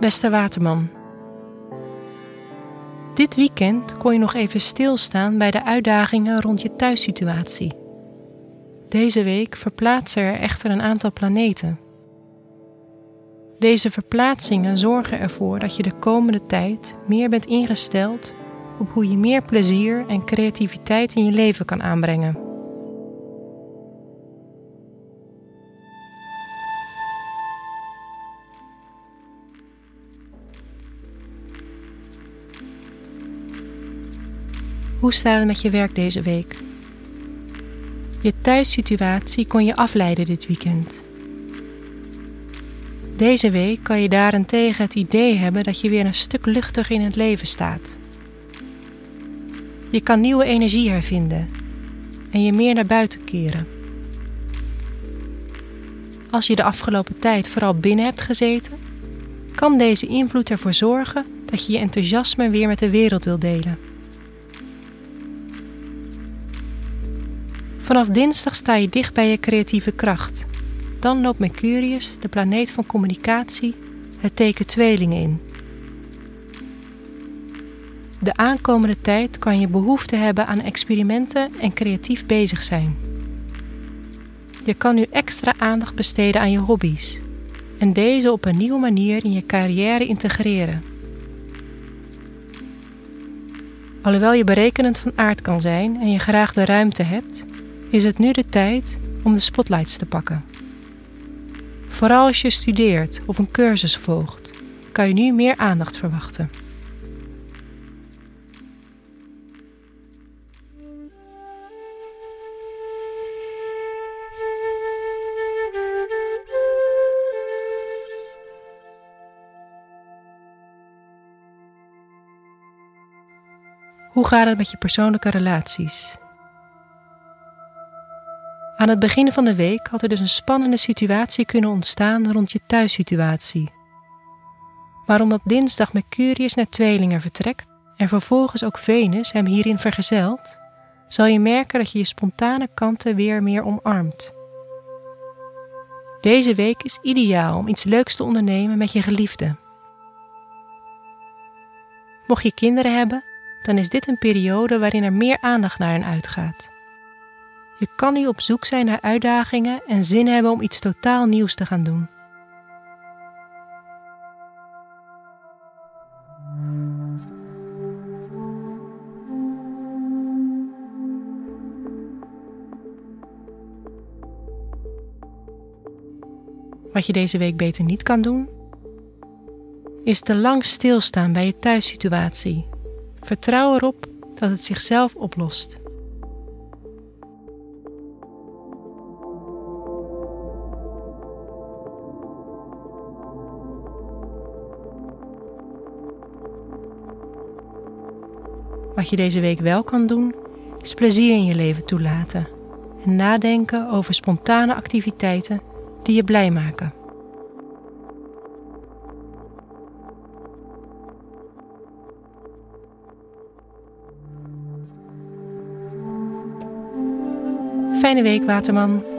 Beste Waterman. Dit weekend kon je nog even stilstaan bij de uitdagingen rond je thuissituatie. Deze week verplaatsen er echter een aantal planeten. Deze verplaatsingen zorgen ervoor dat je de komende tijd meer bent ingesteld op hoe je meer plezier en creativiteit in je leven kan aanbrengen. Hoe staat met je werk deze week? Je thuissituatie kon je afleiden dit weekend. Deze week kan je daarentegen het idee hebben dat je weer een stuk luchtiger in het leven staat. Je kan nieuwe energie hervinden en je meer naar buiten keren. Als je de afgelopen tijd vooral binnen hebt gezeten, kan deze invloed ervoor zorgen dat je je enthousiasme weer met de wereld wil delen. Vanaf dinsdag sta je dicht bij je creatieve kracht. Dan loopt Mercurius, de planeet van communicatie, het teken tweelingen in. De aankomende tijd kan je behoefte hebben aan experimenten en creatief bezig zijn. Je kan nu extra aandacht besteden aan je hobby's en deze op een nieuwe manier in je carrière integreren. Alhoewel je berekenend van aard kan zijn en je graag de ruimte hebt, is het nu de tijd om de spotlights te pakken. Vooral als je studeert of een cursus volgt, kan je nu meer aandacht verwachten. Hoe gaat het met je persoonlijke relaties? Aan het begin van de week had er dus een spannende situatie kunnen ontstaan rond je thuissituatie. Maar omdat dinsdag Mercurius naar tweelingen vertrekt en vervolgens ook Venus hem hierin vergezelt, zal je merken dat je je spontane kanten weer meer omarmt. Deze week is ideaal om iets leuks te ondernemen met je geliefde. Mocht je kinderen hebben, dan is dit een periode waarin er meer aandacht naar hen uitgaat. Je kan nu op zoek zijn naar uitdagingen en zin hebben om iets totaal nieuws te gaan doen. Wat je deze week beter niet kan doen, is te lang stilstaan bij je thuissituatie. Vertrouw erop dat het zichzelf oplost. Wat je deze week wel kan doen, is plezier in je leven toelaten en nadenken over spontane activiteiten die je blij maken. Fijne week, Waterman.